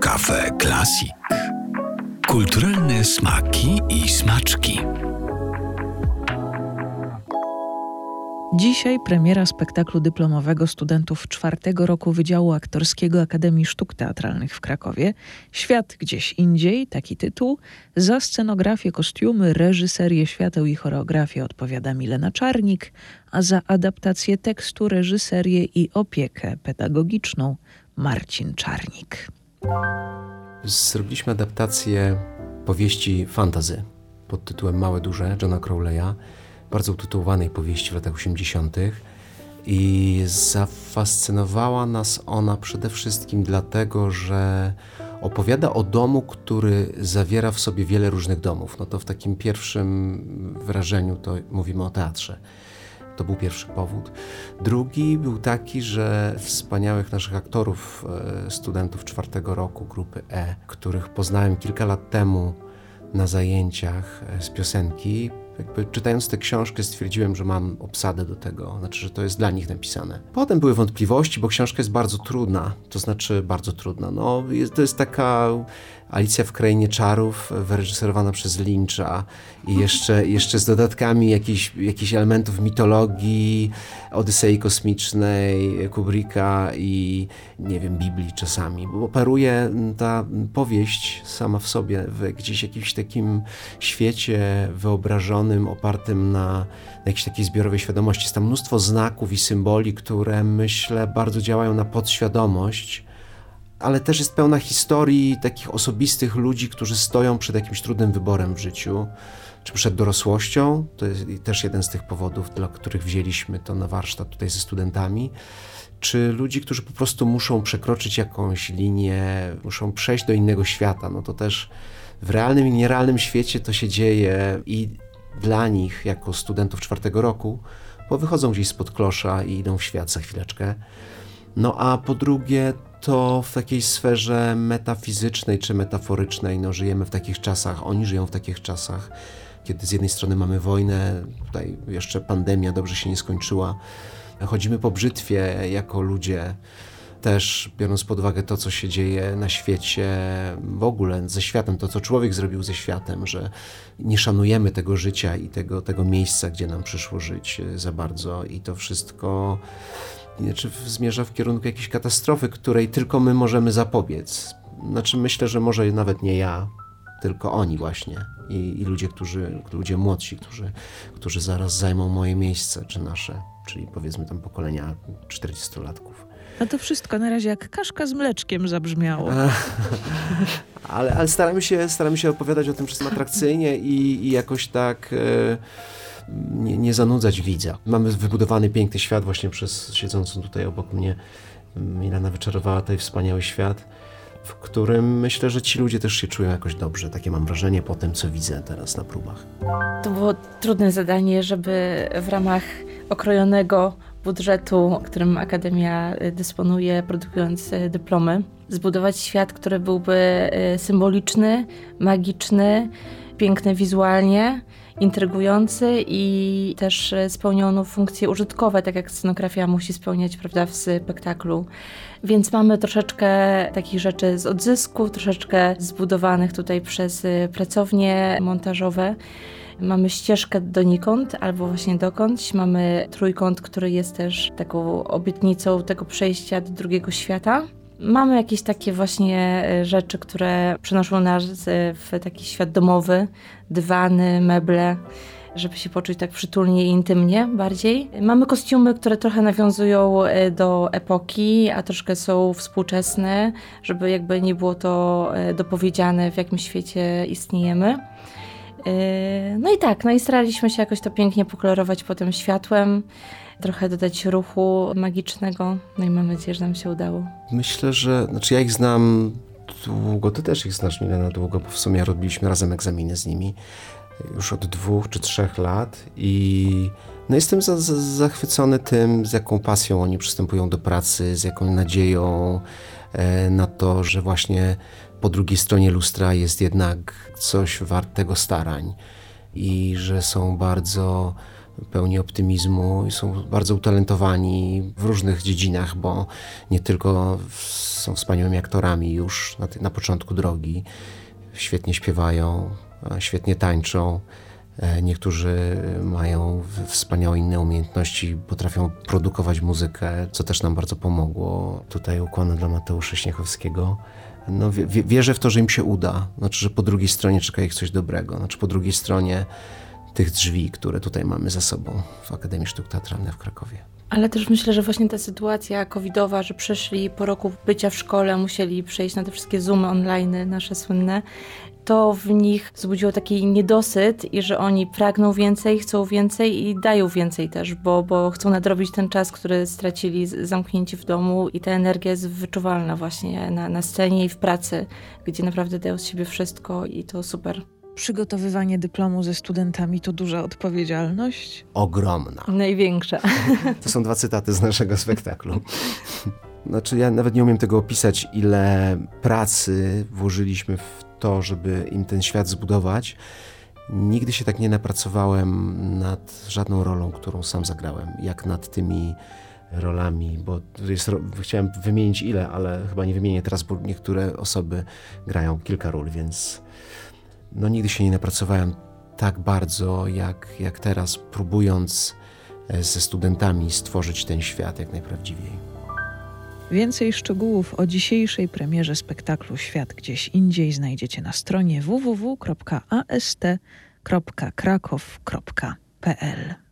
Kafe Klasik. Kulturalne smaki i smaczki. Dzisiaj premiera spektaklu dyplomowego studentów czwartego roku Wydziału Aktorskiego Akademii Sztuk Teatralnych w Krakowie. Świat gdzieś indziej, taki tytuł. Za scenografię, kostiumy, reżyserię świateł i choreografię odpowiada Milena Czarnik, a za adaptację tekstu, reżyserię i opiekę pedagogiczną Marcin Czarnik. Zrobiliśmy adaptację powieści fantazy pod tytułem Małe Duże Johna Crowleya bardzo utytułowanej powieści w latach 80. I zafascynowała nas ona przede wszystkim dlatego, że opowiada o domu, który zawiera w sobie wiele różnych domów. No to w takim pierwszym wrażeniu to mówimy o teatrze. To był pierwszy powód. Drugi był taki, że wspaniałych naszych aktorów, e, studentów czwartego roku grupy E, których poznałem kilka lat temu na zajęciach e, z piosenki, jakby czytając tę książkę stwierdziłem, że mam obsadę do tego, znaczy, że to jest dla nich napisane. Potem były wątpliwości, bo książka jest bardzo trudna, to znaczy bardzo trudna. No, jest, to jest taka Alicja w Krainie Czarów, wyreżyserowana przez Lyncha i jeszcze, jeszcze z dodatkami jakichś, jakichś elementów mitologii, Odysei Kosmicznej, Kubricka i nie wiem, Biblii czasami, bo operuje ta powieść sama w sobie w gdzieś jakimś takim świecie wyobrażonym, opartym na, na jakiejś takiej zbiorowej świadomości. Jest tam mnóstwo znaków i symboli, które myślę bardzo działają na podświadomość ale też jest pełna historii takich osobistych ludzi, którzy stoją przed jakimś trudnym wyborem w życiu, czy przed dorosłością. To jest też jeden z tych powodów, dla których wzięliśmy to na warsztat tutaj ze studentami. Czy ludzi, którzy po prostu muszą przekroczyć jakąś linię, muszą przejść do innego świata. No to też w realnym i nierealnym świecie to się dzieje i dla nich, jako studentów czwartego roku, bo wychodzą gdzieś spod klosza i idą w świat za chwileczkę. No a po drugie, to w takiej sferze metafizycznej czy metaforycznej, no żyjemy w takich czasach, oni żyją w takich czasach, kiedy z jednej strony mamy wojnę, tutaj jeszcze pandemia dobrze się nie skończyła, chodzimy po brzytwie jako ludzie, też biorąc pod uwagę to, co się dzieje na świecie, w ogóle ze światem, to, co człowiek zrobił ze światem, że nie szanujemy tego życia i tego, tego miejsca, gdzie nam przyszło żyć za bardzo i to wszystko czy zmierza w kierunku jakiejś katastrofy, której tylko my możemy zapobiec. Znaczy myślę, że może nawet nie ja, tylko oni właśnie i, i ludzie, którzy, ludzie młodsi, którzy, którzy zaraz zajmą moje miejsce, czy nasze, czyli powiedzmy tam pokolenia 40-latków. No to wszystko na razie jak kaszka z mleczkiem zabrzmiało. ale, ale staramy, się, staramy się opowiadać o tym wszystkim atrakcyjnie i, i jakoś tak... E, nie, nie zanudzać widza. Mamy wybudowany piękny świat właśnie przez siedzącą tutaj obok mnie Milana wyczarowała tutaj wspaniały świat, w którym myślę, że ci ludzie też się czują jakoś dobrze. Takie mam wrażenie po tym, co widzę teraz na próbach. To było trudne zadanie, żeby w ramach okrojonego budżetu, którym Akademia dysponuje, produkując dyplomy, zbudować świat, który byłby e, symboliczny, magiczny, piękny wizualnie intrygujący i też spełnioną funkcje użytkowe, tak jak scenografia musi spełniać prawda, w spektaklu. Więc mamy troszeczkę takich rzeczy z odzysku, troszeczkę zbudowanych tutaj przez pracownie montażowe. Mamy ścieżkę donikąd albo właśnie dokądś. Mamy trójkąt, który jest też taką obietnicą tego przejścia do drugiego świata. Mamy jakieś takie właśnie e, rzeczy, które przenoszą nas e, w taki świat domowy, dywany, meble, żeby się poczuć tak przytulnie i intymnie bardziej. Mamy kostiumy, które trochę nawiązują e, do epoki, a troszkę są współczesne, żeby jakby nie było to dopowiedziane, w jakim świecie istniejemy. No i tak, no i staraliśmy się jakoś to pięknie pokolorować potem światłem trochę dodać ruchu magicznego. No i mam nadzieję, że nam się udało. Myślę, że, znaczy ja ich znam długo, ty też ich znasz Milena długo, bo w sumie robiliśmy razem egzaminy z nimi już od dwóch czy trzech lat i no jestem za, za, zachwycony tym, z jaką pasją oni przystępują do pracy, z jaką nadzieją na to, że właśnie po drugiej stronie lustra jest jednak coś wartego starań i że są bardzo pełni optymizmu i są bardzo utalentowani w różnych dziedzinach, bo nie tylko są wspaniałymi aktorami już na, na początku drogi, świetnie śpiewają, świetnie tańczą. E, niektórzy mają wspaniałe inne umiejętności, potrafią produkować muzykę, co też nam bardzo pomogło. Tutaj ukłony dla Mateusza Śniechowskiego. No, wierzę w to, że im się uda. Znaczy, że po drugiej stronie czeka ich coś dobrego. Znaczy, po drugiej stronie tych drzwi, które tutaj mamy za sobą w Akademii Sztuk Teatralnych w Krakowie. Ale też myślę, że właśnie ta sytuacja covidowa, że przeszli po roku bycia w szkole, musieli przejść na te wszystkie zoomy online, nasze słynne, to w nich wzbudziło taki niedosyt i że oni pragną więcej, chcą więcej i dają więcej też, bo, bo chcą nadrobić ten czas, który stracili zamknięci w domu i ta energia jest wyczuwalna właśnie na, na scenie i w pracy, gdzie naprawdę dają z siebie wszystko i to super. Przygotowywanie dyplomu ze studentami to duża odpowiedzialność? Ogromna. Największa. To są dwa cytaty z naszego spektaklu. Znaczy, ja nawet nie umiem tego opisać, ile pracy włożyliśmy w to, żeby im ten świat zbudować. Nigdy się tak nie napracowałem nad żadną rolą, którą sam zagrałem, jak nad tymi rolami, bo jest, chciałem wymienić ile, ale chyba nie wymienię teraz, bo niektóre osoby grają kilka ról, więc no nigdy się nie napracowałem tak bardzo, jak, jak teraz, próbując e, ze studentami stworzyć ten świat jak najprawdziwiej. Więcej szczegółów o dzisiejszej premierze spektaklu Świat gdzieś indziej znajdziecie na stronie www.ast.krakow.pl.